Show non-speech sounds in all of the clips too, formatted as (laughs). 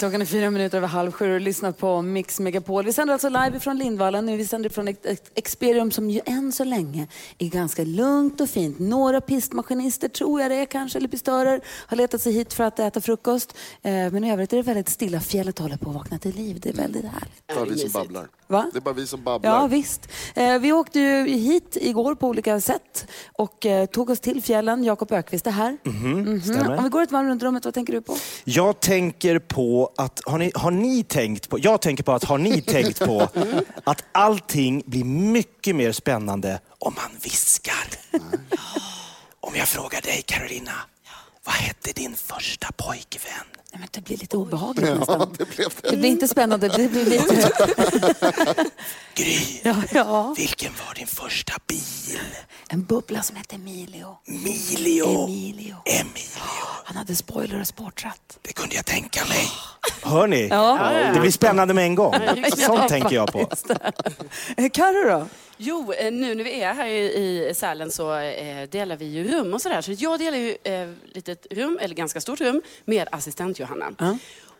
Klockan är fyra minuter över halv sju och lyssnat på Mix Megapol. Vi sänder alltså live från Lindvallen. Nu vi sänder från ett, Experium som ju än så länge är ganska lugnt och fint. Några pistmaskinister, tror jag det är kanske, eller pistörer, har letat sig hit för att äta frukost. Eh, men i övrigt är det väldigt stilla. Fjället håller på att vakna till liv. Det är väldigt härligt. Det är vi som babblar. Va? Det är bara vi som babblar. Ja, visst. Eh, vi åkte ju hit igår på olika sätt och eh, tog oss till fjällen. Jakob Ökvist är här. Mhm. stämmer. Om vi går ett varv runt rummet, vad tänker du på? Jag tänker på att, har ni, har ni tänkt på, jag tänker på att har ni tänkt på (laughs) att allting blir mycket mer spännande om man viskar? Om jag frågar dig Carolina, vad hette din första pojkvän? Nej, men det blir lite obehagligt nästan. Ja, det blev det. Det blir inte spännande, det blir lite... (laughs) Gry, Ja, ja. vilken var din första bil? En bubbla som hette Emilio. Emilio. Emilio. Emilio. Han hade spoiler och sportratt. Det kunde jag tänka mig. Hör ni? Ja. Det blir spännande med en gång. Sånt tänker jag på. (laughs) Carro då? Jo, eh, nu när vi är här i Sälen så eh, delar vi ju rum och sådär. Så jag delar ju eh, litet rum, eller ganska stort rum, med assistent Johanna.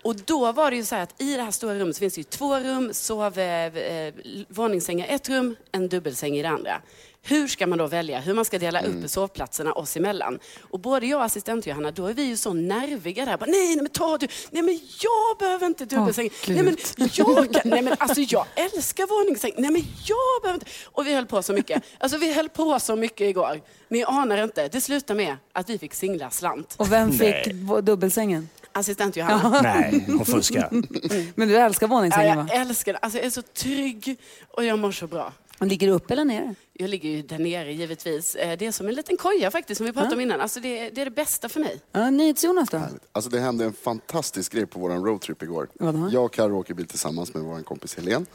Och då var det ju så här att i det här stora rummet så finns det ju två rum, sov, eh, våningssängar ett rum, en dubbelsäng i det andra. Hur ska man då välja hur man ska dela upp sovplatserna oss emellan? Och både jag och assistent Johanna, då är vi ju så nerviga där. Bara, nej, nej, men ta du. Nej, men jag behöver inte dubbelsäng. Åh, nej, men jag kan. Nej, men alltså jag älskar våningssäng. Nej, men jag behöver inte. Och vi höll på så mycket. Alltså vi höll på så mycket igår. Ni anar inte. Det slutade med att vi fick singla slant. Och vem fick Nej. dubbelsängen? Assistent Johanna. Nej, hon fuskar. (laughs) Men du älskar Ja, våningssängen va? jag älskar det. Alltså, jag är så trygg och jag mår så bra. Ligger du upp eller ner? Jag ligger ju där nere givetvis. Eh, Det är som en liten koja faktiskt, som vi pratade om innan. Alltså, det, är, det är det bästa för mig. Ja, NyhetsJonas då? Alltså det hände en fantastisk grej på vår roadtrip igår. Vadå? Jag och Carro åker bil tillsammans med vår kompis Helen.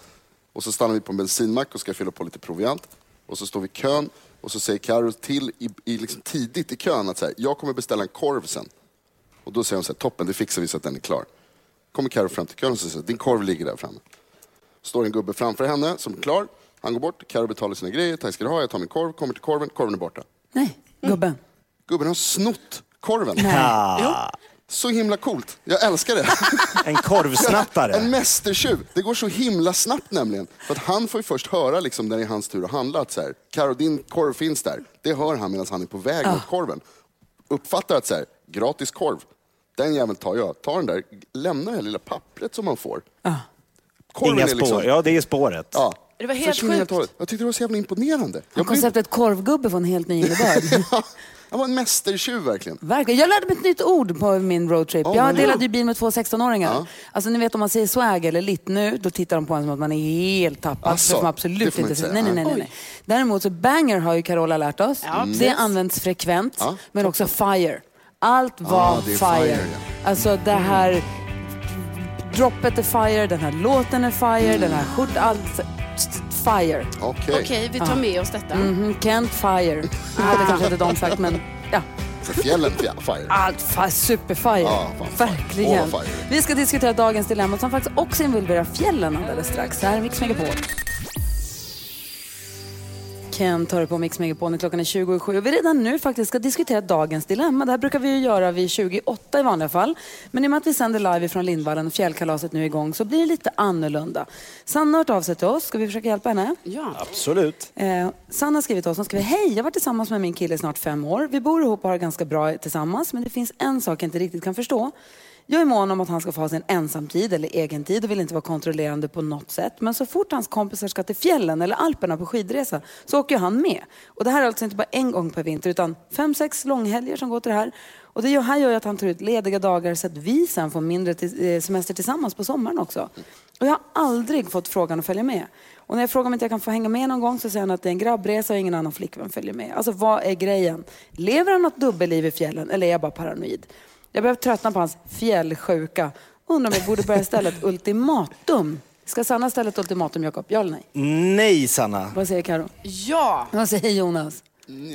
Och så stannar vi på en bensinmack och ska fylla på lite proviant. Och så står vi i kön och så säger Carro till i, i liksom tidigt i kön att så här, jag kommer beställa en korv sen. Och då säger hon så här, toppen, det fixar vi så att den är klar. Kommer Carro fram till kön och säger, din korv ligger där framme. Står en gubbe framför henne som är klar. Han går bort, Carro betalar sina grejer, tack ska du ha, jag tar min korv, kommer till korven, korven är borta. Nej, gubben. Gubben har snott korven. Ah, Så himla coolt. Jag älskar det. (laughs) en korvsnattare. En mästertjuv. Det går så himla snabbt nämligen. För att han får ju först höra liksom, när det är hans tur att handla att så här, Karo, din korv finns där. Det hör han medan han är på väg mot korven. Uppfattar att så här, gratis korv, den jäveln tar jag. Tar den där, lämnar det här lilla pappret som man får. Korven Inga är liksom- spår. Ja, det är spåret. Ja. Det var helt sjukt. och hållet. Jag tyckte det var så jävla imponerande. Jag, blev, Konceptet korvgubbe får en helt ny (laughs) innebörd. han var en mästertjuv verkligen. Verkligen. Jag lärde mig ett nytt ord på min roadtrip. Åh, jag delade ju bil med två 16-åringar. Ja. Alltså ni vet om man säger swag eller lit nu, då tittar de på en som att man är helt tappad. Får man det absolut inte säga. Nej, nej, nej, nej. Däremot så banger har ju Carola lärt oss. Det används frekvent, Ja. men också fire. Allt var Ah, fire. fire, ja. Alltså det här droppet är fire, den här låten är fire, den här skjort, allt fire. Okej. Okej, vi tar med oss detta. Mhm, Kent fire. (laughs) Det hade kanske inte de sagt, men ja. För fjällen, fire. Allt fa- superfire. Ja, fan, fire. Verkligen. Fire. Vi ska diskutera dagens dilemma som faktiskt också involverar fjällen alldeles strax. Här är Mix Megapol. Ken tar det på Mix Megapol när klockan är 27 och vi redan nu faktiskt ska diskutera dagens dilemma. Det här brukar vi ju göra vid 28 i vanliga fall. Men i och med att vi sänder live från Lindvallen och fjällkalaset nu är igång så blir det lite annorlunda. Sanna har hört av sig till oss. Ska vi försöka hjälpa henne? Ja. Absolut. Eh, Sanna har skrivit till oss. Hon skriver, hej, jag har varit tillsammans med min kille i snart fem år. Vi bor ihop och har ganska bra tillsammans. Men det finns en sak jag inte riktigt kan förstå. Jag är mån om att han ska få ha sin ensamtid eller egen tid och vill inte vara kontrollerande på något sätt. Men så fort hans kompisar ska till fjällen eller Alperna på skidresa så åker han med. Och det här är alltså inte bara en gång per vinter utan fem, sex långhelger som går till det här. Och det här gör ju att han tar ut lediga dagar så att vi sen får mindre till, eh, semester tillsammans på sommaren också. Och jag har aldrig fått frågan att följa med. Och när jag frågar om inte jag kan få hänga med någon gång så säger han att det är en grabbresa och ingen annan flickvän följer med. Alltså vad är grejen? Lever han något dubbelliv i fjällen eller är jag bara paranoid? Jag börjar tröttna på hans fjällsjuka. Undrar om jag borde börja ställa ett (laughs) ultimatum. Ska Sanna ställa ett ultimatum, Jakob? Ja eller nej? Nej, Sanna. Vad säger Karo? Ja! Vad säger Jonas?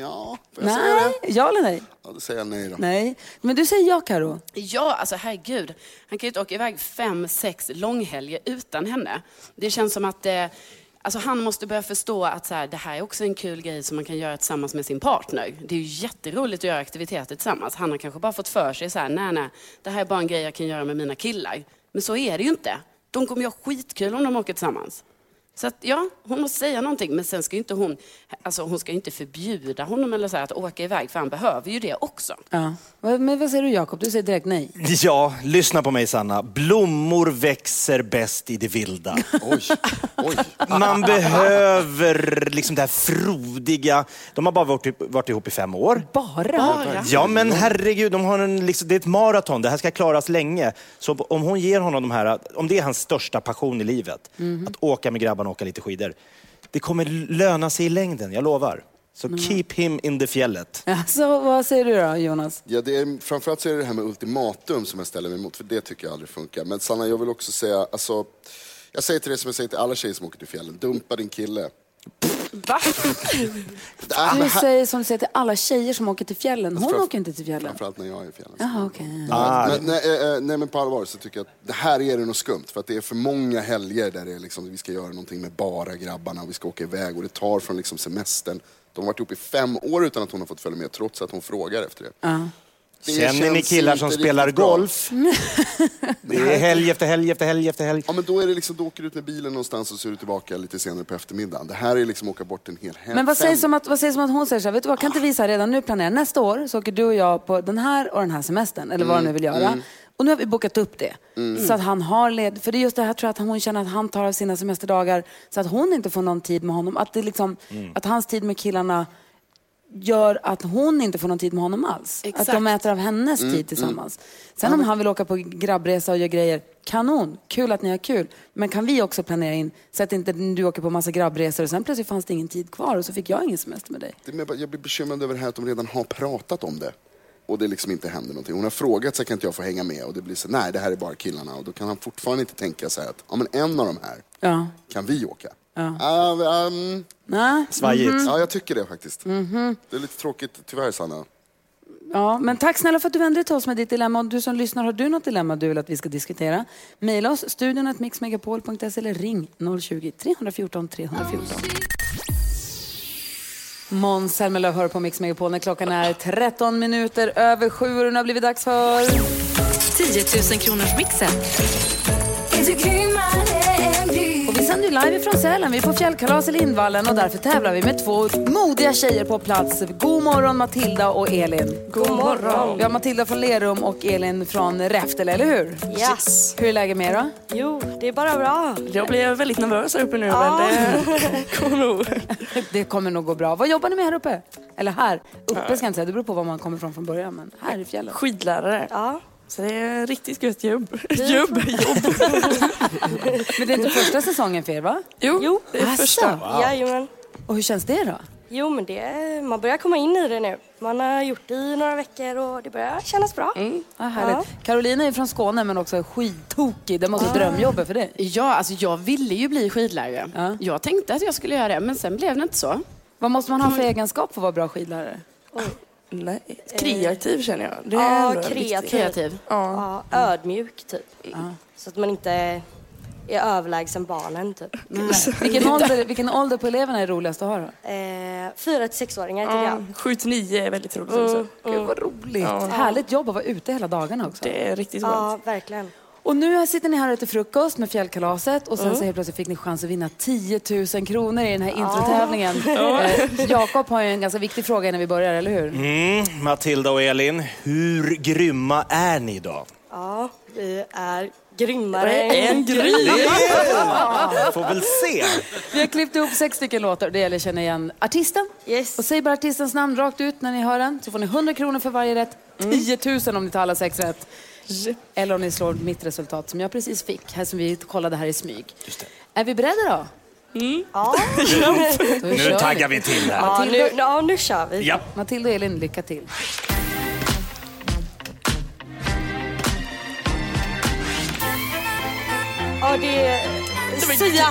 Ja, får jag säga Nej, det? ja eller nej? Ja, då säger jag nej då. Nej. Men du säger ja, Karo. Ja, alltså herregud. Han kan ju inte åka iväg fem, sex långhelger utan henne. Det känns som att eh, alltså han måste börja förstå att så här, det här är också en kul grej som man kan göra tillsammans med sin partner. Det är ju jätteroligt att göra aktiviteter tillsammans. Han har kanske bara fått för sig så här, nej, nej, det här är bara en grej jag kan göra med mina killar. Men så är det ju inte. De kommer ju ha skitkul om de åker tillsammans. Så att, ja, hon måste säga någonting, men sen ska ju inte hon, alltså hon ska ju inte förbjuda honom eller så här, att åka iväg, för han behöver ju det också. Ja. Vad- Men vad säger du, Jakob? Du säger direkt nej. (laughs) Ja, lyssna på mig Sanna. Blommor växer bäst i det vilda. (laughs) Oj, oj. Man behöver liksom det här frodiga. De har bara varit, varit ihop i fem år. Bara? Bara. Ja men herregud, de har en, liksom, det är ett maraton. Det här ska klaras länge. Så om hon ger honom de här, om det är hans största passion i livet, att åka med grabbarna åka lite skidor. Det kommer löna sig i längden, jag lovar. Så keep him in the fjället. Ja, så vad säger du då, Jonas? Ja, det är, framförallt så är det det här med ultimatum som jag ställer mig emot, för det tycker jag aldrig funkar. Men Sanna, jag vill också säga, alltså, jag säger till dig som jag säger till alla tjejer som åker till fjällen, dumpa din kille. Va? Det är, Du säger som du säger till alla tjejer som åker till fjällen. Hon åker inte till fjällen. framförallt när jag är i fjällen. Jaha, okej. Men, nej, eh, eh, nej men på allvar så tycker jag att det här är det något skumt. För att det är för många helger där det är liksom, vi ska göra någonting med bara grabbarna och vi ska åka iväg och det tar från liksom semestern. De har varit ihop i fem år utan att hon har fått följa med trots att hon frågar efter det. Det Känner ni killar som spelar golf? Det är helg efter helg efter helg efter helg. Ja men då är det liksom, då åker du ut med bilen någonstans och så är du tillbaka lite senare på eftermiddagen. Det här är liksom åka bort en hel helg. Men vad sägs, om att, vad sägs om att hon säger så här, vet du vad, kan inte vi så här redan nu planera, nästa år så åker du och jag på den här och den här semestern, eller vad Mm, du nu vill göra. Och nu har vi bokat upp det. Så att han har led, för det är just det här tror jag att hon känner att han tar av sina semesterdagar så att hon inte får någon tid med honom. Att, det liksom, Mm. att hans tid med killarna gör att hon inte får någon tid med honom alls. Exakt. Att de äter av hennes Mm, tid tillsammans. Sen om han vill åka på grabbresa och göra grejer, kanon, kul att ni har kul. Men kan vi också planera in så att inte du åker på massa grabbresor och sen plötsligt fanns det ingen tid kvar och så fick jag ingen semester med dig. Jag blir bekymrad över det här att de redan har pratat om det. Och det liksom inte händer någonting. Hon har frågat så kan inte jag få hänga med och det blir så nej det här är bara killarna. Och då kan han fortfarande inte tänka sig att ja, men en av de här Ja. kan vi åka. Ja. um, Nej. Svajigt. ja, jag tycker det faktiskt. Mhm. Det är lite tråkigt tyvärr Sanna. Ja, men tack snälla för att du vände dig till oss med ditt dilemma. Och du som lyssnar, har du något dilemma du vill att vi ska diskutera? Maila oss, studion mixmegapol.se eller ring 020-314 314. Måns Zelmerlöw hör på Mix Megapol när klockan är 13 minuter över sju och nu har blivit dags för... 10 000 kronors mixen. Vi live ifrån Sälen. Vi är på fjällkalas i Lindvallen och därför tävlar vi med två modiga tjejer på plats. God morgon Matilda och Elin. God morgon. Vi har Matilda från Lerum och Elin från Räftele, eller hur? Yes. Hur är läget med er då? Jo, det är bara bra. Jag blir väldigt nervös här uppe nu, Ja. men det (laughs) kommer nog. Det kommer nog gå bra. Vad jobbar ni med här uppe? Eller här? Uppe ska jag inte säga, det beror på var man kommer ifrån från början. Men här i fjällen. Skidlärare. Ja. Så det är riktigt gött jobb. Jobb, jobb. (laughs) Men det är inte första säsongen för er va? Jo, Jo. det är Asså. första. Jajamän. Och hur känns det då? Jo, men det, man börjar komma in i det nu. Man har gjort det i några veckor och det börjar kännas bra. Ja, härligt. Carolina är från Skåne men också skittokig. Det måste vara drömjobbet för dig. Ja, alltså jag ville ju bli skidlärare. Ja. Jag tänkte att jag skulle göra det, men sen blev det inte så. Vad måste man ha för egenskap för att vara bra skidlärare? Nej, kreativ känner jag. Det är Ja, ändå kreativ. Kreativ. Ja, ödmjuk typ. Så att man inte är överlägsen barnen typ. (laughs) Vilken ålder, vilken ålder på eleverna är roligast att ha då? Eh, Fyra till sexåringar tycker Ja, jag. 7 till 9 är väldigt roligt också. Gud vad roligt. Härligt jobb att vara ute hela dagarna också. Det är riktigt Ja, skönt. verkligen. Och nu sitter ni här och äter frukost med fjällkalaset och sen så helt plötsligt fick ni chans att vinna 10 000 kronor i den här introtävlingen. (laughs) Eh, Jakob har ju en ganska viktig fråga innan vi börjar, eller hur? Mm, Matilda och Elin, hur grymma är ni då? Ja, vi är grymmare En gry! Får väl se. Vi har klippt ihop sex stycken låtar. Det gäller att känna igen artisten. Yes. Och säg bara artistens namn rakt ut när ni hör den. Så får ni 100 kronor för varje rätt. 10 000 om ni tar alla sex rätt. Eller om ni slår mitt resultat som jag precis fick, här som vi kollade här i smyg. Är vi beredda då? Mm. Ja. (laughs) Nu taggar vi. till här. Ja, nu, ja, nu kör vi. Ja. Matilda och Elin, lycka till. Ja, det är Sia.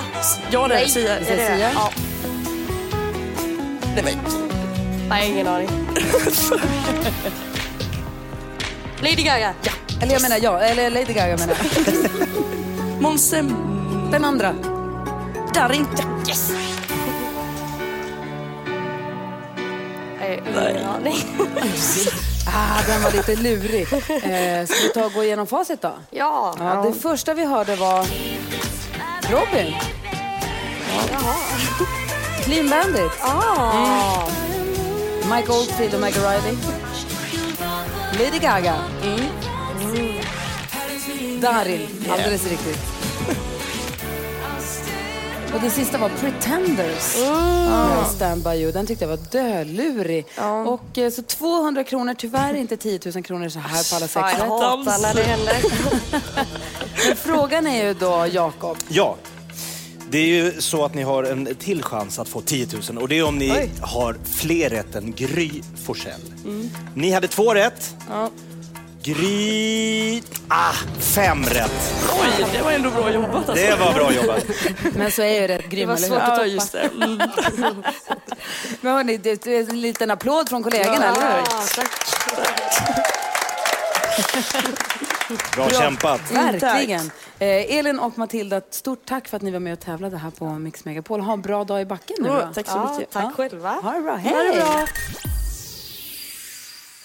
Ja, det är Nej, Sia. är det det? Sia? Ja. Nej, men. Nej, ingen aning. (laughs) Lady Gaga. Ja. Eller jag menar ja, eller Lady Gaga menar jag. (laughs) Måns Den andra. Darin. Yes. Nej, ingen aning. (laughs) Ah, den var lite lurig. Eh, ska vi ta och gå igenom facit då? Ja. Ja, det första vi hörde var Robin. Jaha. Clean Bandit. Ah. Mike Oldfield och Michael Riley. Lady Gaga. Darin, alldeles riktigt. (laughs) Och det sista var Pretenders. Ah, Stand by you. Den tyckte jag var dölurig. Och, eh, så 200 kronor, tyvärr inte 10 000 kronor så här på alla sex rätt. hatar när det händer. (laughs) Men frågan är ju då, Jakob. Ja. Det är ju så att ni har en till chans att få 10 000 och det är om ni Oj. har fler rätt än Gry Forssell. Ni hade två rätt. Ja. Gry... Ah, fem rätt. Oj, det var ändå bra jobbat alltså. Det var bra jobbat. Men så är ju rätt grym, var eller svårt hur? att Ja, toppa. just det. Mm. (laughs) Men hörni, det är en liten applåd från kollegorna, eller hur? Ja, tack. Bra kämpat. Verkligen. Eh, Elin och Matilda, stort tack för att ni var med och tävlade här på Mix Megapol. Ha en bra dag i backen nu Ja, då. tack så Ja, mycket. tack själva. Ha det bra. Hej!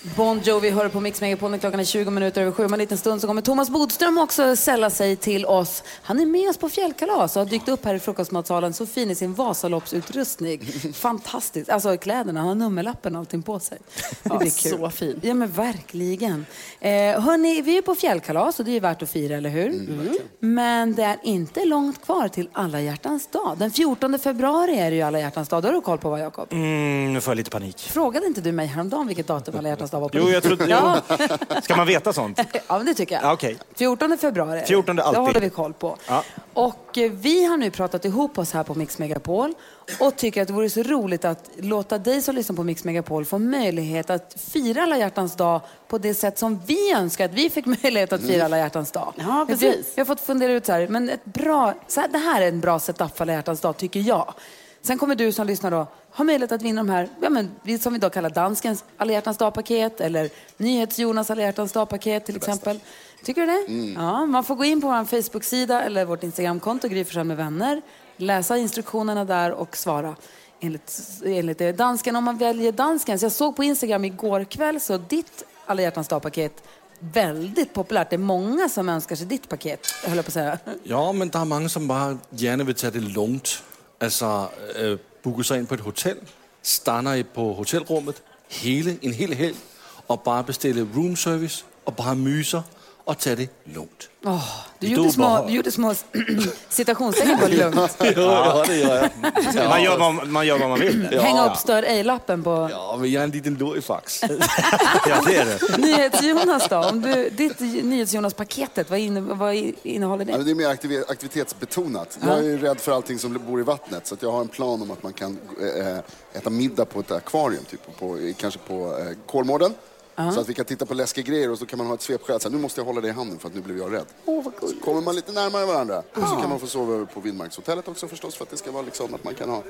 Det. Bon Jovi hör på Mix Megapol när klockan är 20 minuter över sju. Om en liten stund så kommer Thomas Bodström också sälla sig till oss. Han är med oss på fjällkalas och har dykt upp här i frukostmatsalen så fin i sin Vasaloppsutrustning. (laughs) Fantastiskt. Alltså kläderna, han har nummerlappen och allting på sig. Det blir kul. så fin. Ja men verkligen. Eh, hörni, vi är på fjällkalas och det är värt att fira, eller hur? Mm. Men det är inte långt kvar till alla hjärtans dag. Den 14 februari är det ju alla hjärtans dag. Då har du koll på vad, Jakob? Mm, nu får jag lite panik. Frågade inte du mig häromdagen vilket datum alla hjärtans dag var på? Jo, jag trodde... Ja. Jo. Ska man veta sånt? (laughs) Ja, men det tycker jag. Ja, okej. 14 februari. är det. 14 alltid. Det håller vi koll på. Ja. Och eh, vi har nu pratat ihop oss här på Mix Megapol och tycker att det vore så roligt att låta dig som lyssnar på Mix Megapol få möjlighet att fira alla hjärtans dag på det sätt som vi önskar att vi fick (laughs) möjlighet att fira alla hjärtans dag. Ja, precis. Vi, vi har fått fundera ut så här, men ett bra, så här, det här är en bra setup för alla hjärtans dag tycker jag. Sen kommer du som lyssnar då ha möjlighet att vinna de här, ja, men, vi- som vi då kallar danskens alla hjärtans dag-paket eller NyhetsJonas alla hjärtans dag-paket till exempel. Tycker du det? Ja, man får gå in på vår Facebook-sida eller vårt Instagramkonto, Gry med vänner, läsa instruktionerna där och svara enligt, enligt det. Dansken, om man väljer danskens, jag såg på Instagram igår kväll så ditt alla hjärtans dag-paket väldigt populärt. Det är många som önskar sig ditt paket, höll jag på att säga. Ja, men der er mange, som bare gerne vil tage det lugnt. Altså, øh, booke sig ind på et hotel, stannar på hotelrummet hele, en hel helg, og bare bestille room service, og bare myser, og tage det lugnt. Åh, du, gjorde små, du gjorde små citationstecken (clears throat) på lugnt. (laughs) Ja, det gör jag. (laughs) Man gör vad man, gör vad man vill. Hänga upp stör ej-lappen på Ja, men jeg er en liten lurifax. (laughs) Ja, det är det. NyhetsJonas då? Om du, ditt NyhetsJonas-paketet, vad, inne, vad innehåller Ja, det? men det är mer aktiv- aktivitetsbetonat. Jag är ju rädd för allting som bor i vattnet så att jag har en plan om att man kan eh, äta middag på ett akvarium, typ, på, kanske på eh, Kolmården. Så att vi kan titta på läskiga grejer och så kan man ha ett svepskäl. Så här, nu måste jag hålla dig i handen för att nu blev jag rädd. så kommer man lite närmare varandra. Och så kan man få sova över på Vildmarkshotellet också förstås för att det ska vara liksom att man kan ha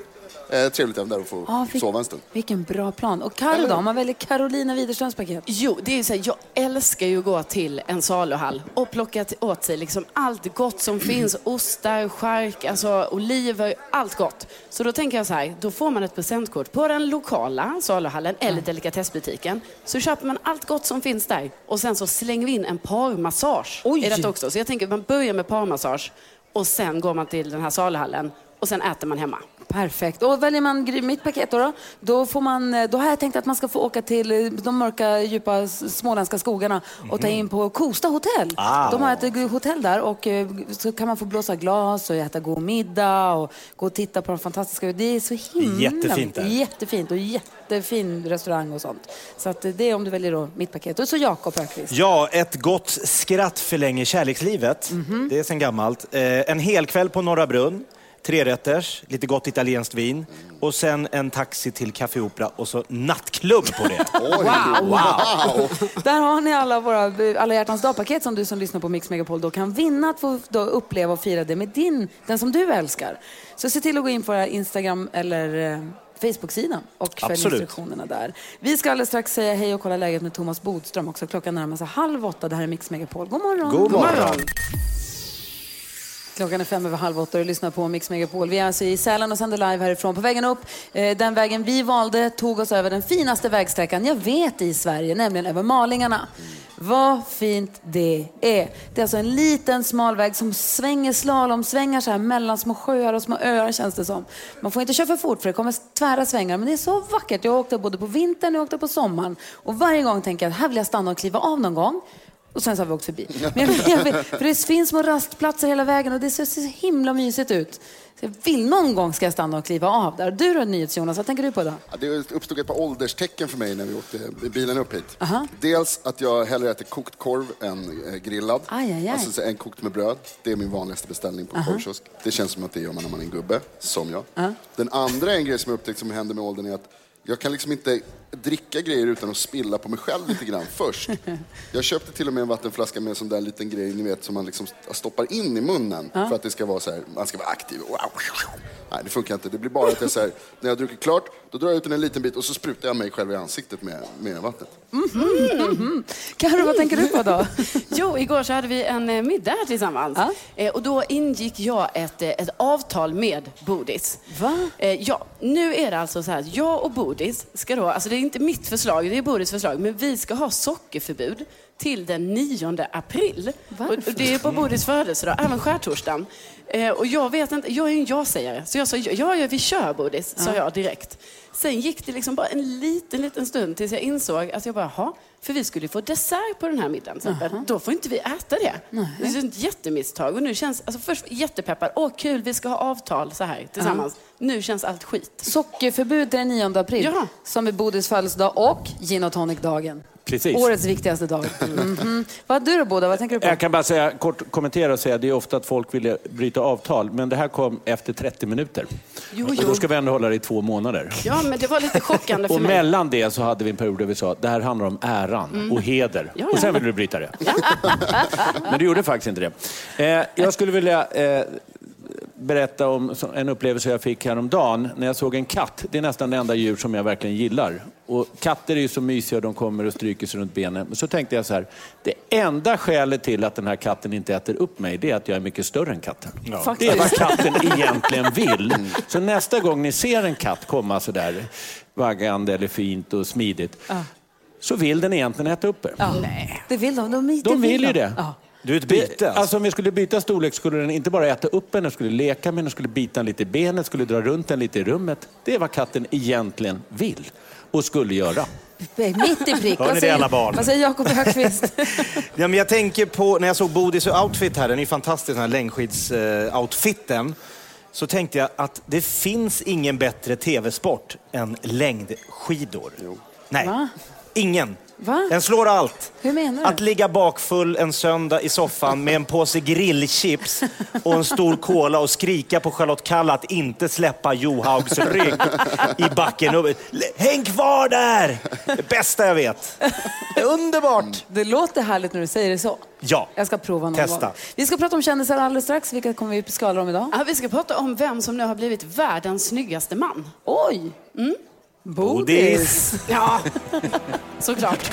eh, trevligt även där och få Ja, vil- sova en stund. Vilken bra plan. Och Carro då, om man väljer Carolina Widerströms paket? Jo, det är ju så här, jag älskar ju att gå till en saluhall och plocka till- åt sig liksom allt gott som (clears throat) finns. Ostar, chark, alltså oliver, allt gott. Så då tänker jag så här, då får man ett presentkort på den lokala saluhallen eller delikatessbutiken. Så köper man allt gott som finns där och sen så slänger vi in en parmassage Oj. i detta också. Så jag tänker man börjar med parmassage och sen går man till den här saluhallen och sen äter man hemma. Perfekt. Och väljer man mitt paket då, då, får man, eh, då har jag tänkt att man ska få åka till eh, de mörka, djupa småländska skogarna och ta in på Kosta hotell. Ah. De har ett eh, hotell där och så kan man få blåsa glas och äta god middag och gå och titta på de fantastiska... Det är så himla Jättefint där. Jättefint och jättefin restaurang och sånt. Så att det är om du väljer då mitt paket. Och så Jakob Öqvist. Ja, ett gott skratt förlänger kärlekslivet. Mhm. Det är sen gammalt. En hel kväll på Norra Brunn. Trerätters, lite gott italienskt vin och sen en taxi till Café Opera och så nattklubb på det. (laughs) Wow. wow. (laughs) Där har ni alla våra alla hjärtans dagpaket som du som lyssnar på Mix Megapol då kan vinna att få då uppleva och fira det med din, den som du älskar. Så se till att gå in på våra Instagram eller eh, Facebook-sidan och följ Absolut. instruktionerna där. Vi ska alldeles strax säga hej och kolla läget med Thomas Bodström också. Klockan närmar sig halv åtta. Det här är Mix Megapol. God morgon! God morgon. Klockan är fem över halv åtta och du lyssnar på Mix Megapol. Vi är alltså i Sälen och sänder live härifrån. På vägen upp, eh, den vägen vi valde tog oss över den finaste vägsträckan jag vet i Sverige, nämligen över Malingarna. Vad fint det är. Det är alltså en liten smal väg som svänger slalomsvängar så här mellan små sjöar och små öar känns det som. Man får inte köra för fort för det kommer tvära svängar men det är så vackert. Jag åkte både på vintern och jag åkte på sommaren och varje gång tänker jag att här vill jag stanna och kliva av någon gång. Och sen så har vi åkt förbi. (laughs) Men jag, jag, för det finns små rastplatser hela vägen och det ser så himla mysigt ut. Så jag vill någon gång ska jag stanna och kliva av där. Du då NyhetsJonas, vad tänker du på idag? Ja, Det uppstod ett par ålderstecken för mig när vi åkte bilen upp hit. Aha. Dels att jag hellre äter kokt korv än eh, grillad. Aj, aj, aj. Alltså så en kokt med bröd. Det är min vanligaste beställning på Aha. korvkiosk. Det känns som att det gör man när man är en gubbe, som jag. Ja. Den andra en grej som jag upptäckt som händer med åldern är att jag kan liksom inte dricka grejer utan att spilla på mig själv lite grann (laughs) först. Jag köpte till och med en vattenflaska med en sån där liten grej ni vet som man liksom stoppar in i munnen Ja. för att det ska vara så här, man ska vara aktiv. Nej, det funkar inte. Det blir bara att jag så här, när jag druckit klart, då drar jag ut en liten bit och så sprutar jag mig själv i ansiktet med, med vattnet. Mhm. Carro, vad tänker du på då? (laughs) Jo, igår så hade vi en eh, middag här tillsammans. Eh, och då ingick jag ett, eh, ett avtal med Bodis. Va? Eh, ja, nu är det alltså så här att jag och Bodis ska då, alltså det är inte mitt förslag, det är Bodis förslag, men vi ska ha sockerförbud till den 9 april. Och och det är på Bodis födelsedag, även skärtorsdagen. Eh, och jag vet inte, jag är ju en ja-sägare. Så jag sa, ja, ja vi kör Bodis, sa Ja. jag direkt. Sen gick det liksom bara en liten, liten stund tills jag insåg att jag bara, jaha, för vi skulle få dessert på den här middagen. till exempel. Då får inte vi äta det. Det är ett jättemisstag. Och nu känns, alltså först jättepeppad, åh kul, vi ska ha avtal så här tillsammans. Nu känns allt skit. Sockerförbud den 9 april, Ja. som är Bodis födelsedag och gin och tonic-dagen. Precis. Årets viktigaste dag. (laughs) Mhm. Vad du då, Boda? Vad tänker du på? Jag kan bara säga, kort kommentera och säga det är ofta att folk vill bryta avtal, men det här kom efter 30 minuter. Jo, Och jo. då ska vi ändå hålla det i två månader. Ja, men det var lite chockande (laughs) för Och mig. mellan det så hade vi en period där vi sa att det här handlar om äran Mm. och heder. Ja, Och sen ja. ville du bryta det. (laughs) Men du gjorde faktiskt inte det. Eh, jag skulle vilja eh, berätta om en upplevelse jag fick häromdagen när jag såg en katt. Det är nästan det enda djur som jag verkligen gillar. Och katter är ju så mysiga och de kommer och stryker sig runt benen. Men så tänkte jag så här, det enda skälet till att den här katten inte äter upp mig, det är att jag är mycket större än katten. Det är vad katten egentligen vill. Så nästa gång ni ser en katt komma så där vaggande eller fint och smidigt, Ja. Så vill den egentligen äta upp er. Ja. Det vill de. De, De vill ju de. det. Ja. Du är ett byte alltså. alltså om vi skulle byta storlek skulle den inte bara äta upp en, den skulle leka med den, skulle bita en lite i benet, skulle dra runt den lite i rummet. Det är vad katten egentligen vill och skulle göra. Mitt i prick. Hör ni det, alla barn? Vad säger Jakob Högqvist? (laughs) Ja, men jag tänker på, när jag såg Bodis outfit här, den är fantastisk, den här längdskidsoutfiten. Så tänkte jag att det finns ingen bättre tv-sport än längdskidor. Nej, Va? Ingen. Va? Den slår allt. Hur menar du? Att ligga bakfull en söndag i soffan med en påse grillchips och en stor cola och skrika på Charlotte Kalla att inte släppa Johaugs rygg i backen. Häng kvar där! Det bästa jag vet. Underbart! Det låter härligt när du säger det så. Ja. Jag ska prova någon Testa. gång. Vi ska prata om kändisar alldeles strax. Vilka kommer vi skala om idag? Ja, vi ska prata om vem som nu har blivit världens snyggaste man. Oj! Mm. Bodis. Ja, såklart.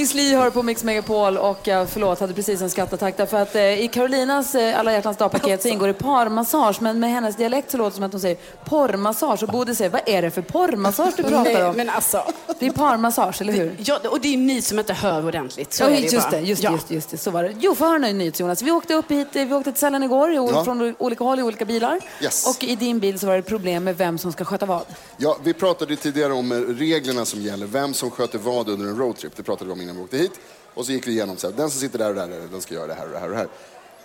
Miss Li hör på Mix Megapol och jag förlåt, hade precis en skrattattack därför att eh, i Carolinas eh, alla hjärtans dag-paket så ingår det parmassage men med hennes dialekt så låter det som att hon säger porrmassage och Bodil säger vad är det för porrmassage du pratar Nej, om? men alltså. Det är parmassage, eller hur? Ja, och det är ni som inte hör ordentligt. Så ja, är det ju just det, just, ja. just, just det, så var det. Jo, få höra nu nyhets Jonas. Vi åkte upp hit, eh, vi åkte till Sälen igår Ja. från olika håll i olika bilar. Yes. Och i din bil så var det problem med vem som ska sköta vad. Ja, vi pratade tidigare om eh, reglerna som gäller, vem som sköter vad under en roadtrip. Det pratade vi om innan vi åkte hit. Och så gick vi igenom så här, den som sitter där och där, den ska göra det här och det här och det här.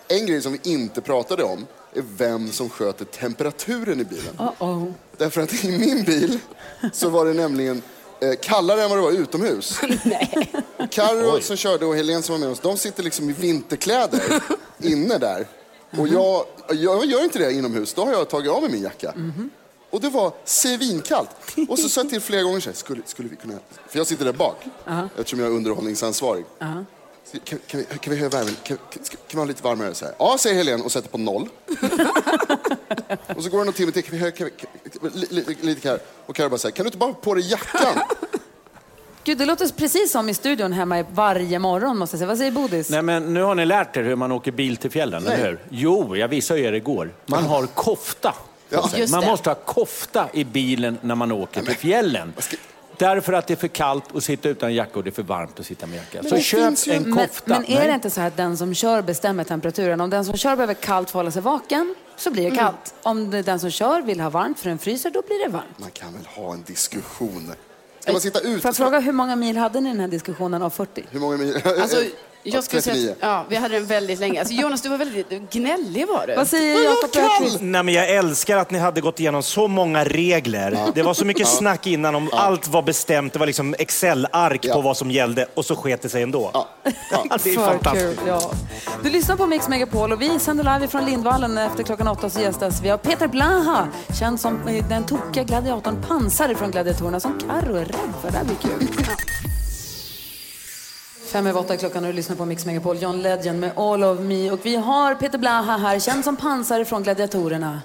En grej som vi inte pratade om är vem som sköter temperaturen i bilen. Uh-oh. Därför att i min bil så var det nämligen eh, kallare än vad det var utomhus. (laughs) Carro som körde och Helene som var med oss, de sitter liksom i vinterkläder inne där. Och jag, jag gör inte det inomhus, då har jag tagit av mig min jacka. Och det var svinkallt. Och så sa jag till flera gånger så här, skulle, skulle vi kunna... För jag sitter där bak, Ja. eftersom jag är underhållningsansvarig. Ja. Så Kan, kan, vi, kan vi höja värmen? Kan, kan, kan vi ha lite varmare? Så här. Ja, säger Helene och sätter på noll. (laughs) och så går det någon timme till. Kan vi höja, kan vi, kan, li, li, lite Karo. Och Karo bara säger, kan du inte bara ha på dig jackan? (laughs) Gud, det låter precis som i studion hemma varje morgon måste jag säga. Vad säger Bodis? Nej, men nu har ni lärt er hur man åker bil till fjällen, Nej. eller hur? Jo, jag visade er igår. Man har kofta. Ja. Just man måste ha kofta i bilen när man åker till fjällen. Därför att det är för kallt att sitta utan jacka och det är för varmt att sitta med jacka. Så köp en kofta. Men, men är Nej. det inte så här att den som kör bestämmer temperaturen? Om den som kör behöver kallt för att hålla sig vaken, så blir det kallt. Om det den som kör vill ha varmt för den fryser, då blir det varmt. Man kan väl ha en diskussion? Ska man sitta ute? Får jag fråga, hur många mil hade ni i den här diskussionen av 40? Hur många mil? Alltså, (laughs) jag skulle säga 39. att, ja, vi hade den väldigt länge. Alltså, Jonas, du var väldigt gnällig var du. Vad säger Jakob Öqvist? Nej, men jag älskar att ni hade gått igenom så många regler. Det var så mycket Ja. snack innan om allt var bestämt. Det var liksom Excel-ark på vad som gällde och så sket det sig ändå. (laughs) det är För fantastiskt. kul, ja. Du lyssnar på Mix Megapol och vi sänder live från Lindvallen efter klockan åtta så gästas vi av Peter Blaha, känd som eh, den tokiga gladiatorn Pansar från Gladiatorerna som Karo är rädd för. Det här blir kul. Fem över åtta klockan och du lyssnar på Mix Megapol, John Legend med All of Me. Och vi har Peter Blaha här, känd som Pansar från Gladiatorerna.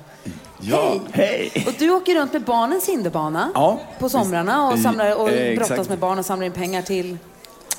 Ja, hej! Och du åker runt med barnens hinderbana Ja. på somrarna och, samlar, och eh, brottas med barn och samlar in pengar till...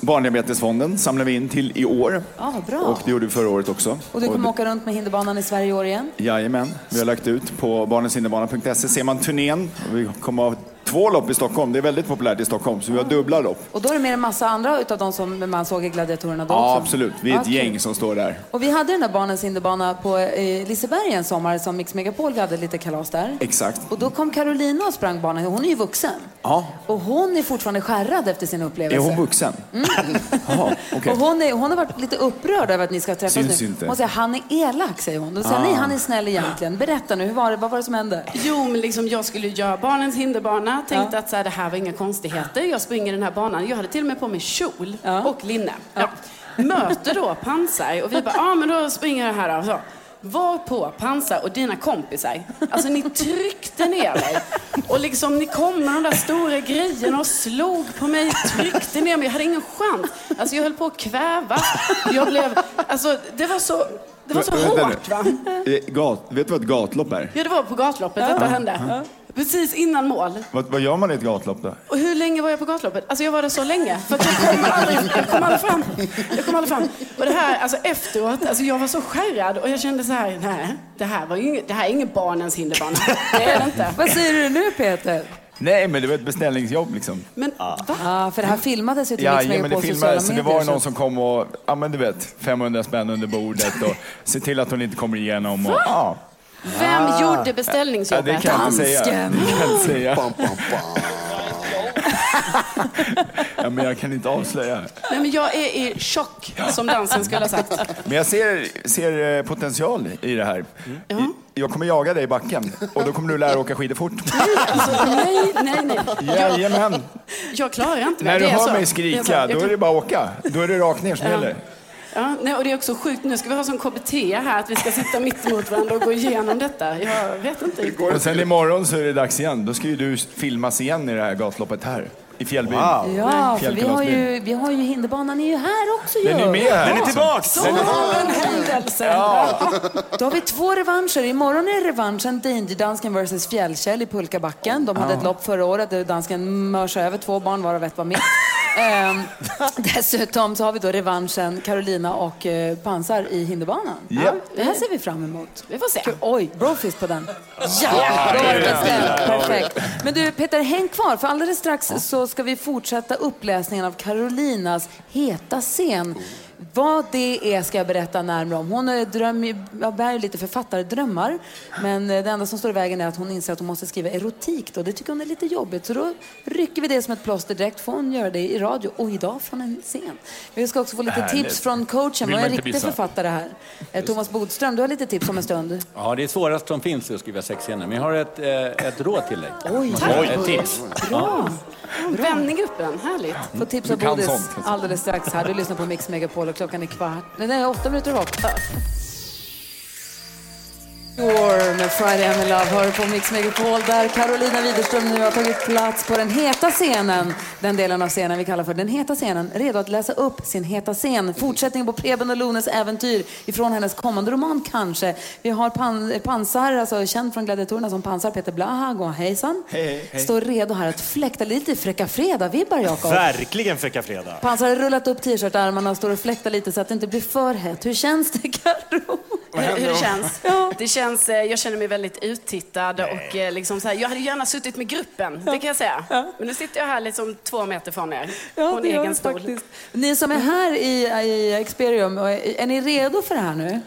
Barndiabetesfonden samlar vi in till i år. Ja, vad bra. Och det gjorde vi förra året också. Och du kommer åka runt med hinderbanan i Sverige i år igen? Jajamän, vi har lagt ut på barnenshinderbana.se ser man turnén. Vi kommer ha två lopp i Stockholm. Det är väldigt populärt i Stockholm, så vi har dubbla lopp. Och då är det med en massa andra utav de som man såg i Gladiatorerna då Ja, också? absolut. Vi är ett Ja, gäng som står där. Och vi hade den där barnens hinderbana på eh, Liseberg en sommar som Mix Megapol, vi hade lite kalas där. Exakt. Och då kom Carolina och sprang banan, hon är ju vuxen. Ja. Och hon är fortfarande skärrad efter sin upplevelse. Är hon vuxen? (laughs) Jaha, okej. Och hon, är, hon har varit lite upprörd över att ni ska träffas Syns nu. inte. Hon säger han är elak, säger hon. Då säger Ah. ni han är snäll egentligen. Berätta nu, hur var det, vad var det som hände? Jo, men liksom jag skulle göra barnens hinderbana. Tänkte att så här, det här var inga konstigheter. Jag springer den här banan. Jag hade till och med på mig kjol och linne. Ja. Möter då Pansar och vi bara, ja men då springer jag här då. Så. Var på Pansar och dina kompisar. Alltså ni tryckte ner mig. Och liksom ni kom med de där stora grejerna och slog på mig, tryckte ner mig. Jag hade ingen chans. Alltså jag höll på att kväva. Jag blev, alltså det var så, det var så hårt va. Eh, Gat, vet du vad ett gatlopp är? Ja, det var på gatloppet detta Ja. hände. Ja. Precis innan mål. Vad, vad gör man i ett gatlopp då? Och hur länge var jag på gatloppet? Alltså jag var där så länge. För att jag kom aldrig, jag kom aldrig fram. Jag kom aldrig fram. Och det här, alltså efteråt, alltså jag var så skärrad och jag kände så här, nej, det här, var ju inget, det här är ingen barnens hinderbana. Det är det inte. Vad säger du nu Peter? Nej, men det var ett beställningsjobb liksom. Men va? Ja, för det här filmades ju till Ja, ja, men det sociala filmades, så det var någon så- som kom och, ja men du vet, 500 spänn under bordet och se till att hon inte kommer igenom. Och, ja. Vem Ah. gjorde Ja, beställningsjobbet? det kan jag inte säga. Dansken. Det kan jag inte säga. ja, men jag kan inte avslöja. Nej, men jag är i chock, som dansen skulle ha sagt. Men jag ser, ser eh, potential i det här. Ja. I- Jag kommer jaga dig i backen och då kommer du lära åka skidor fort. Alltså, nej, nej, nej. Jag, Jajamän. jag klarar inte När mer. du Det är hör så. mig är skrika. Jag då är det bara att åka. Då är det rakt ner som Ja. gäller. Ja, nej, och det är också sjukt. Nu ska vi ha som KBT här, att vi ska sitta mitt emot varandra och gå igenom detta. Jag vet inte riktigt. Och sen imorgon så är det dags igen. Då ska ju du filmas igen i det här gatloppet här. I Fjällbyn. Ja, för vi har, ju, vi har ju hinderbanan är ju här också ju. Den är med här. Den är tillbaks. Så Den är- en händelse. Då har vi två revanscher. Imorgon är revanschen Danger-dansken vs Fjällkäll i pulkabacken. De hade Ja. ett lopp förra året där dansken mörsade över två barn varav ett var mitt. Ehm, (laughs) dessutom så har vi då revanschen Carolina och eh, Pansar i hinderbanan. Ja. Det här ser vi fram emot. Vi får se. Oj, brofist på den. Ja, då var det det. Perfekt. Men du Peter, häng kvar för alldeles strax så ska vi fortsätta uppläsningen av Carolinas heta scen. Vad det är ska jag berätta närmare om. Hon är dröm, jag bär lite författardrömmar, men eh, det enda som står i vägen är att hon inser att hon måste skriva erotik. Då. Det tycker hon är lite jobbigt, så då rycker vi det som ett plåster direkt. Får hon göra det i radio och idag från en scen. Vi ska också få lite Härligt. tips från coachen. Vill Vad är en riktig författare här? Eh, Thomas Bodström, du har lite tips om en stund. Ja, det är svårast som finns att skriva sexscener. Men jag har ett, eh, ett råd till dig. Oj, Oj. Ett tips. Bra. Vändninggruppen, härligt. Få tips av Bodis alldeles strax här. Du lyssnar på Mix Megapol och klockan är kvart. Nej, nej åtta minuter över åtta. Door med Friday I'm in Love hör på Mix Megapol där Carolina Widerström nu har tagit plats på den heta scenen. Den delen av scenen vi kallar för den heta scenen. Redo att läsa upp sin heta scen. Fortsättning på Preben och Lones äventyr ifrån hennes kommande roman kanske. Vi har pan, Pansar, alltså känd från Gladiatorerna som Pansar, Peter Blaha. Hejsan. Hej, hej. Står redo här att fläkta lite Fräcka Fredag-vibbar Jakob. Verkligen Fräcka Fredag. Pansar har rullat upp t-shirtarmarna och står och fläktar lite så att det inte blir för hett. Hur känns det Carro? Hur, det känns? (laughs) Det känns, eh, jag känner mig väldigt uttittad och eh, liksom så här, jag hade gärna suttit med gruppen, det kan jag säga. Men nu sitter jag här liksom två meter från er, på en egen stol. faktiskt. Ni som är här i, i Experium, är ni redo för det här nu?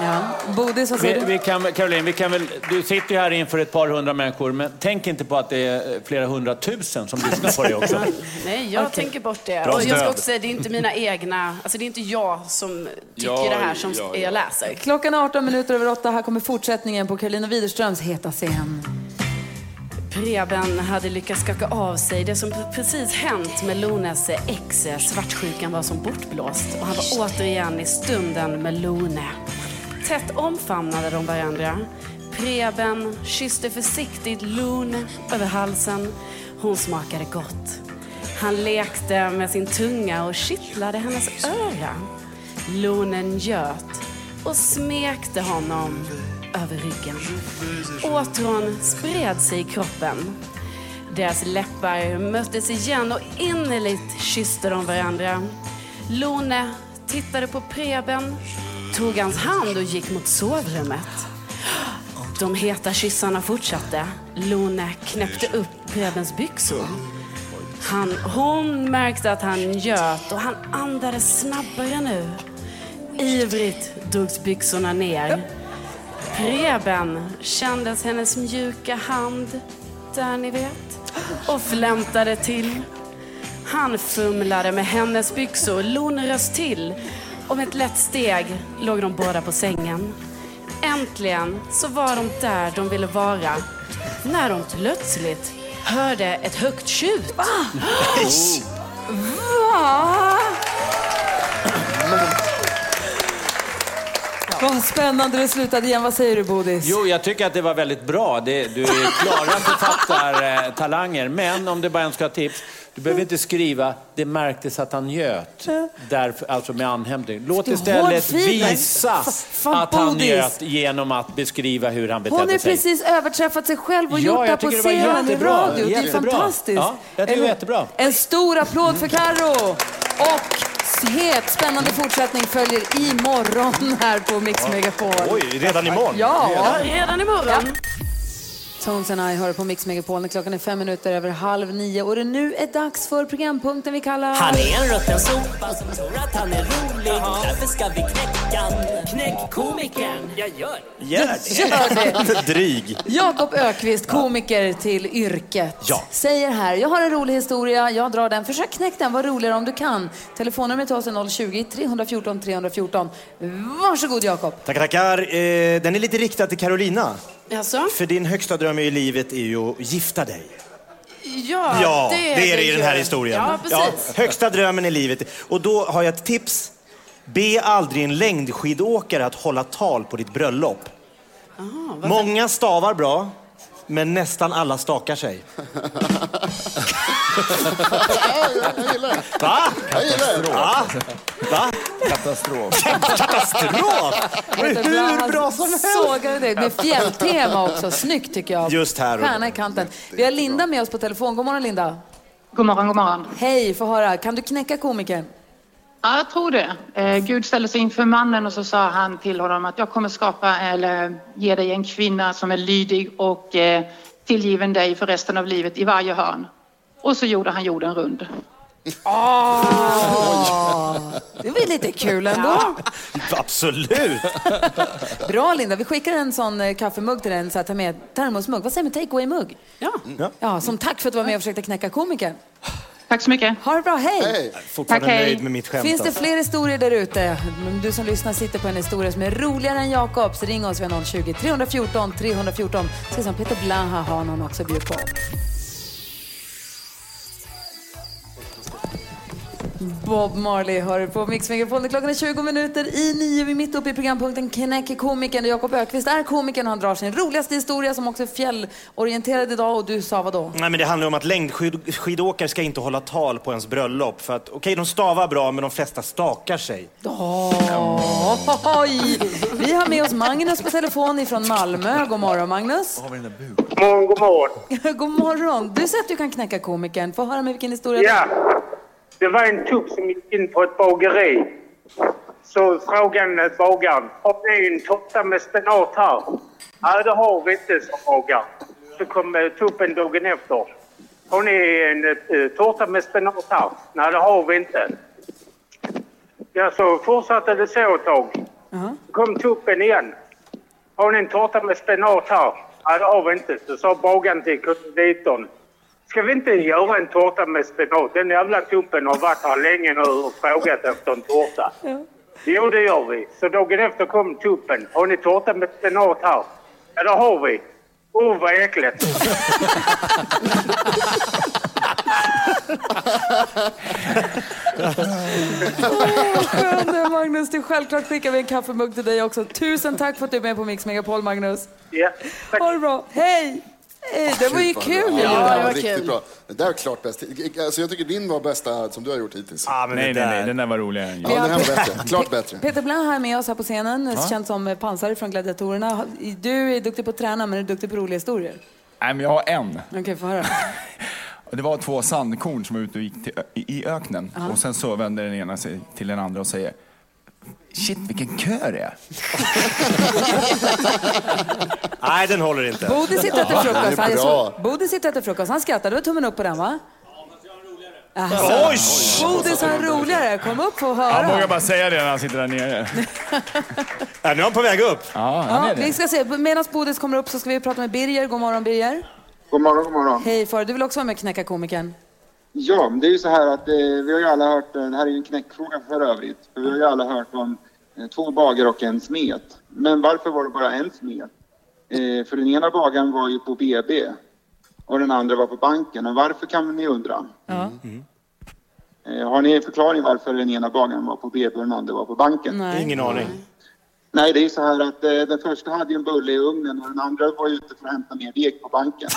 Ja. Bodis, vad Vi, säger du? vi kan, väl- Caroline, vi kan väl, du sitter ju här inför ett par hundra människor, men tänk inte på att det är flera hundratusen som lyssnar på dig också. (laughs) Nej, jag Okej. tänker bort det. Bra och jag ska också säga, det är inte mina egna, alltså det är inte jag som tycker Ja, det här som ja, ja. jag läser. Klockan är 18 minuter över 8. Här kommer fortsättningen på Carolina Widerströms heta scen. Preben hade lyckats skaka av sig det som precis hänt med Lones ex. Svartsjukan var som bortblåst och han var återigen i stunden med Lone. Tätt omfamnade de varandra. Preben kysste försiktigt Loon över halsen. Hon smakade gott. Han lekte med sin tunga och kittlade hennes öra. Lonen njöt och smekte honom över ryggen. Åtrån spred sig i kroppen. Deras läppar möttes igen och innerligt kysste de varandra. Lone tittade på Preben, tog hans hand och gick mot sovrummet. De heta kyssarna fortsatte. Lone knäppte upp Prebens byxor. Han, hon märkte att han njöt och han andades snabbare nu. Ivrigt drogs byxorna ner. Preben kändes hennes mjuka hand, där ni vet, och flämtade till. Han fumlade med hennes byxor, Lone röst till och med ett lätt steg låg de båda på sängen. Äntligen så var de där de ville vara när de plötsligt hörde ett högt tjut. (gasps) Va? Vad spännande det slutade igen. Vad säger du Bodis? Jo, jag tycker att det var väldigt bra. Det, du är klara författartalanger. Men om det bara en ska ha tips. Du behöver inte skriva “det märktes att han njöt”, därför, alltså med anhämtning. Låt är istället visa att han njöt genom att beskriva hur han betedde Hon har sig. precis överträffat sig själv och Ja, gjort det på scenen i radio. Det är fantastiskt. Ja, jag tycker det var jättebra. En stor applåd för Karo Och het, spännande fortsättning följer imorgon här på Mix Megapol. Oj, redan imorgon? Ja. Redan imorgon. Tones and I hör på Mix Megapol klockan är fem minuter över halv nio och det nu är dags för programpunkten vi kallar... Han är en rutten sopa som tror att han är rolig. Därför ska vi knäcka. Knäck komikern. Jag gör Gör Gör det. (laughs) (laughs) Dryg. Jakob Ökvist, komiker till yrket, Ja. säger här, jag har en rolig historia, jag drar den. Försök knäcka den, var roligare om du kan. Telefonnumret till oss är 020-314 314. Varsågod Jakob. Tackar, tackar. Eh, den är lite riktad till Carolina. Jaså? För din högsta dröm i livet är ju att gifta dig. Ja, Ja, det är det i ju. den här historien. Ja, precis. högsta drömmen i livet. Och då har jag ett tips. Be aldrig en längdskidåkare att hålla tal på ditt bröllop. Många stavar bra, men nästan alla stakar sig. Jag gillar det. Va? Jag gillar det. Va? Va? Katastrof. Katastrof! Det är hur bra som helst. Sågade det med fjälltema också. Snyggt tycker jag. Just här Stjärna i kanten. Vi har Linda med oss på telefon. God morgon Linda. God morgon, god morgon. Hej, få höra. Kan du knäcka komikern? Ja, jag tror det. Eh, Gud ställde sig inför mannen och så sa han till honom att jag kommer skapa eller ge dig en kvinna som är lydig och eh, tillgiven dig för resten av livet i varje hörn. Och så gjorde han jorden rund. Åh, det var lite kul ändå. Absolut. Bra Linda, vi skickar en sån eh, kaffemugg till dig, en så här, ta med termosmugg. Vad säger du take away-mugg? Ja. ja. Som tack för att du var med och försökte knäcka komikern. Tack så mycket. Ha det bra, hej! Fortfarande Tack, hej. nöjd med mitt skämt. Finns det alltså. fler historier där ute? Du som lyssnar sitter på en historia som är roligare än Jakobs. Ring oss vid 020 314 314. Ska se om Peter Blaha har någon också att bjuda på. Bob Marley hör på Mix Megapol. Klockan är 20 minuter i nio. Vi är mitt uppe i programpunkten Knäck komikern. Jakob Ökvist är komikern och han drar sin roligaste historia som också är fjällorienterad idag. Och du sa vad då? Nej, men det handlar om att längdskidåkare ska inte hålla tal på ens bröllop. För att, okej, de stavar bra, men de flesta stakar sig. Oj! Vi har med oss Magnus på telefon ifrån Malmö. God morgon Magnus. God morgon, god morgon. (laughs) God morgon. Du säger att du kan knäcka komikern. Få höra med vilken historia. Ja, det var en tupp som gick in på ett bageri. Så frågade bagaren, har ni en tårta med spenat här? Nej, det har vi inte, sa bagaren. Så kom eh, tuppen dagen efter. Har ni en eh, tårta med spenat här? Nej, det har vi inte. Ja, så fortsatte det så ett tag. Så kom tuppen igen. Har ni en tårta med spenat här? Nej, det har vi inte. Så sa bagaren till konditorn. Ska vi inte göra en tårta med spenat? Den jävla tuppen har varit här länge nu och frågat efter en tårta. Jo, det gör vi. Så dagen efter kom tuppen. Har ni tårta med spenat här? Ja, det har vi. Åh, oh, vad äckligt. Åh, skön du är, Magnus. Du, självklart skickar vi en kaffemugg till dig också. Tusen tack för att du är med på Mix Megapol, Magnus. Ja, Ha det bra. Hej! Det var ju kul. Var, det var riktigt bra. Det där är klart bäst. Alltså, jag tycker din var bästa som du har gjort hittills. nej, nej, nej, den där var roligare än Ja, den här var bättre. Klart bättre. Peter Blanc här med oss här på scenen, Ja. känd som pansar från Gladiatorerna. Du är duktig på att träna, men är du duktig på roliga historier? Nej, men jag har en. Okej, få höra. (laughs) Det var två sandkorn som var ute och gick till, i öknen. Ja. Och sen så vänder den ena sig till den andra och säger Shit, vilken kö det är. (laughs) Nej, den håller inte. Bodil sitter och äter frukost. det är Han, jag såg- Bodil sitter och äter frukost. Han skrattade. Det var tummen upp på den, va? Alltså, Oj! Bodil sa en roligare. Kom upp och höra. Han vågar bara säga det när han sitter där nere. (laughs) Ja, nu är han på väg upp. Ja, han Ja, är det. vi ska se. Medan Bodil kommer upp så ska vi prata med Birger. God morgon, Birger. God morgon, god morgon. Hej, far. Du vill också vara med och knäcka komikern? Ja, men det är ju så här att eh, vi har ju alla hört, eh, det här är ju en knäckfråga för övrigt, för vi har ju alla hört om eh, två bagare och en smet. Men varför var det bara en smet? Eh, för den ena bagaren var ju på BB och den andra var på banken. Och varför kan ni undra? Ja. Eh, har ni en förklaring varför den ena bagaren var på BB och den andra var på banken? Nej. Ingen aning. Nej, det är ju så här att eh, den första hade ju en bulle i ugnen och den andra var ute för att hämta mer deg på banken.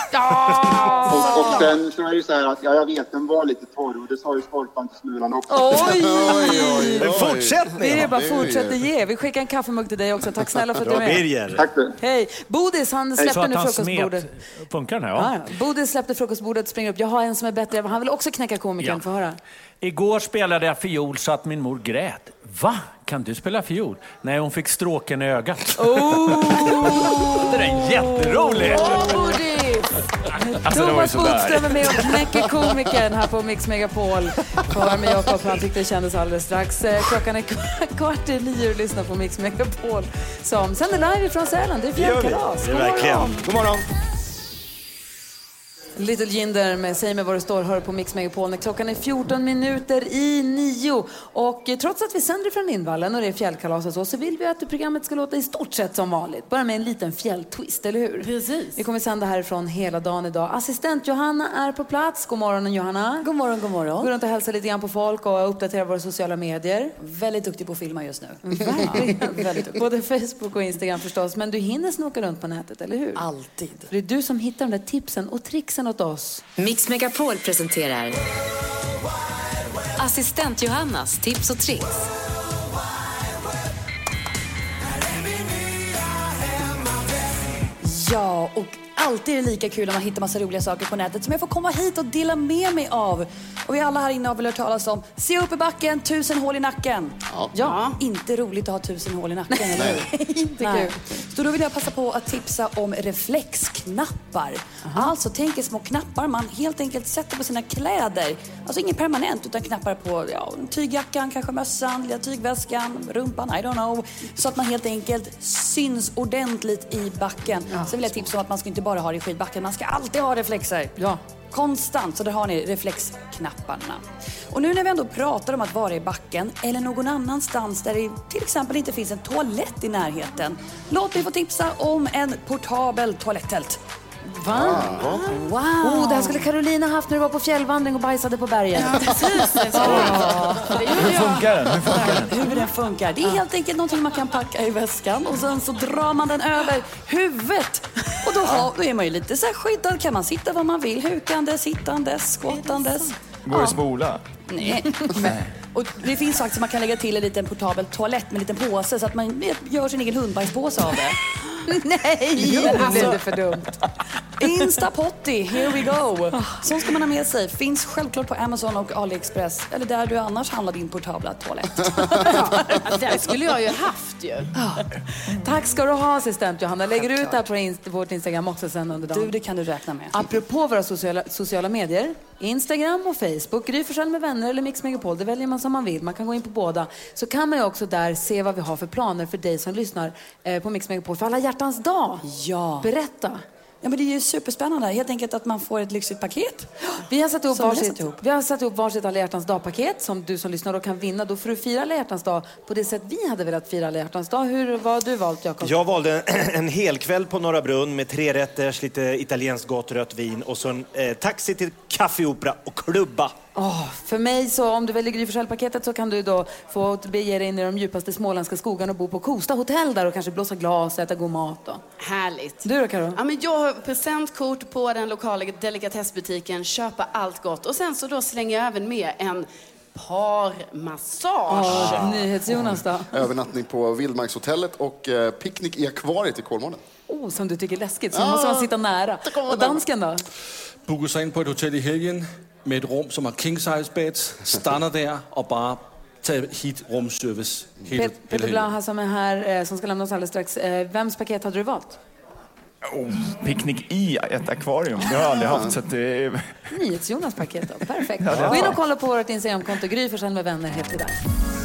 Och, och sen så är det ju så här att, ja jag vet, den var lite torr och det sa ju skorpan till Smulan också. Oj! En fortsättning. Birger bara fortsätter ge. Vi skickar en kaffemugg till dig också. Tack snälla för att du är med. Tack du. Hej. Bodis, han att nu frukostbordet. smet. Funkar den här? Ja. Ja. Bodil släppte frukostbordet, springer upp. Jag har en som är bättre. Han vill också knäcka komikern. Ja. Få höra. Igår spelade jag fiol så att min mor grät. Va? Kan du spela fiol? Nej, hon fick stråken i ögat. Oh! (laughs) Det är jätteroligt! Bodis! Alltså, Thomas. Bodström är med och knäcker komikern här på Mix Megapol. Höra med Jakob, han tyckte det kändes alldeles strax. Eh, Klockan är kvart i nio och lyssnar på Mix Megapol som sänder live ifrån Sälen. Det är fjällkalas. Är verkligen. God morgon. Little Jinder med Säg mig var du står hör på Mix Megapol när klockan är 14 minuter i nio. Och eh, trots att vi sänder från Lindvallen och det är fjällkalas och så, så vill vi att programmet ska låta i stort sett som vanligt. Bara med en liten fjälltwist, eller hur? Precis. Vi kommer sända härifrån hela dagen idag. Assistent Johanna är på plats. God morgon Johanna. God morgon, god morgon. Går runt och hälsar lite grann på folk och uppdaterar våra sociala medier. Väldigt duktig på att filma just nu. Verkligen. (laughs) Väldigt duktig. Både Facebook och Instagram förstås. Men du hinner snoka runt på nätet, eller hur? Alltid. För det är du som hittar de där tipsen och tricksen åt oss. Mix Megapol presenterar Assistent Johannas tips och tricks. Ja, och alltid är det lika kul när man hittar massa roliga saker på nätet som jag får komma hit och dela med mig av. Och vi alla här inne har väl hört talas om Se upp i backen, tusen hål i nacken. Ja. Inte roligt att ha tusen hål i nacken, eller hur? (laughs) Inte Nej. kul. Så då vill jag passa på att tipsa om reflexknappar. Alltså, tänk er små knappar man helt enkelt sätter på sina kläder. Alltså inget permanent, utan knappar på ja, tygjackan, kanske mössan, lilla tygväskan, rumpan, I don't know. Så att man helt enkelt syns ordentligt i backen. Sen vill jag tipsa om att man ska inte bara ha det i skidbacken, man ska alltid ha reflexer. Ja. Konstant, så där har ni reflexknapparna. Och nu när vi ändå pratar om att vara i backen eller någon annanstans där det till exempel inte finns en toalett i närheten. Låt mig få tipsa om en portabel toaletttält. Va? Wow! Oh, det här skulle Carolina haft när du var på fjällvandring och bajsade på berget. Ja, precis. Det Hur funkar den? Hur funkar den? Hur den funkar. Det är helt enkelt någonting man kan packa i väskan och sen så drar man den över huvudet. Och då, har, då är man ju lite så här skyddad. Kan man sitta var man vill, hukande, sittandes, skottandes. Går det att spola? Nej. Men, och det finns faktiskt man kan lägga till en liten portabel toalett med en liten påse så att man gör sin egen hundbajspåse av det. (laughs) Nej, Jo, blev alltså. det för dumt. Instapotti, here we go. Sånt ska man ha med sig. Finns självklart på Amazon och AliExpress. Eller där du annars handlar din portabla toalett. (laughs) Det skulle jag ju haft ju. Tack ska du ha assistent Johanna. Lägger du ut det här på inst- vårt Instagram också sen under dagen? Du, det kan du räkna med. Apropå våra sociala, sociala medier, Instagram och Facebook, Gry Forssell med vänner eller Mix Megapol, det väljer man som man vill. Man kan gå in på båda. Så kan man ju också där se vad vi har för planer för dig som lyssnar eh, på Mix Megapol för alla hjärtans dag. Ja. Berätta. Ja, men det är ju superspännande. Helt enkelt att man får ett lyxigt paket. Vi har satt ihop Som varsitt, ihop. vi har satt ihop varsitt alla hjärtans dag-paket som du som lyssnar då kan vinna. Då får du fira alla hjärtans dag på det sätt vi hade velat fira alla hjärtans dag. Hur vad har du valt Jakob? Jag valde en, (clears throat) en hel kväll på Norra Brunn med tre rätters, lite italienskt gott rött vin och så en eh, taxi till Café Opera och klubba. Åh, för mig så om du väljer Gry så kan du då få bege dig in i de djupaste småländska skogarna och bo på Kosta hotell där och kanske blåsa glas och äta god mat. Då. Härligt. Du då Karo? Ja, men jag har presentkort på den lokala delikatessbutiken, köpa allt gott och sen så då slänger jag även med en parmassage. Åh, NyhetsJonas då? (laughs) Övernattning på Vildmarkshotellet och eh, picknick i akvariet i Kolmården. Oh, som du tycker är läskigt, så Ja, måste man sitta nära. Och dansken då? Booker sig in på ett hotell i helgen med ett rum som har king size beds, stannar där och bara tar hit rumservice hela, Pet- hela Peter. Blaha som är här, eh, som ska lämna oss alldeles strax. Eh, Vems paket hade du valt? Oh, picknick i ett akvarium, det har jag aldrig haft. Så att det är... NyhetsJonas paket då, perfekt. Gå in och kolla på vårt Instagramkonto, Gry med vänner heter det där.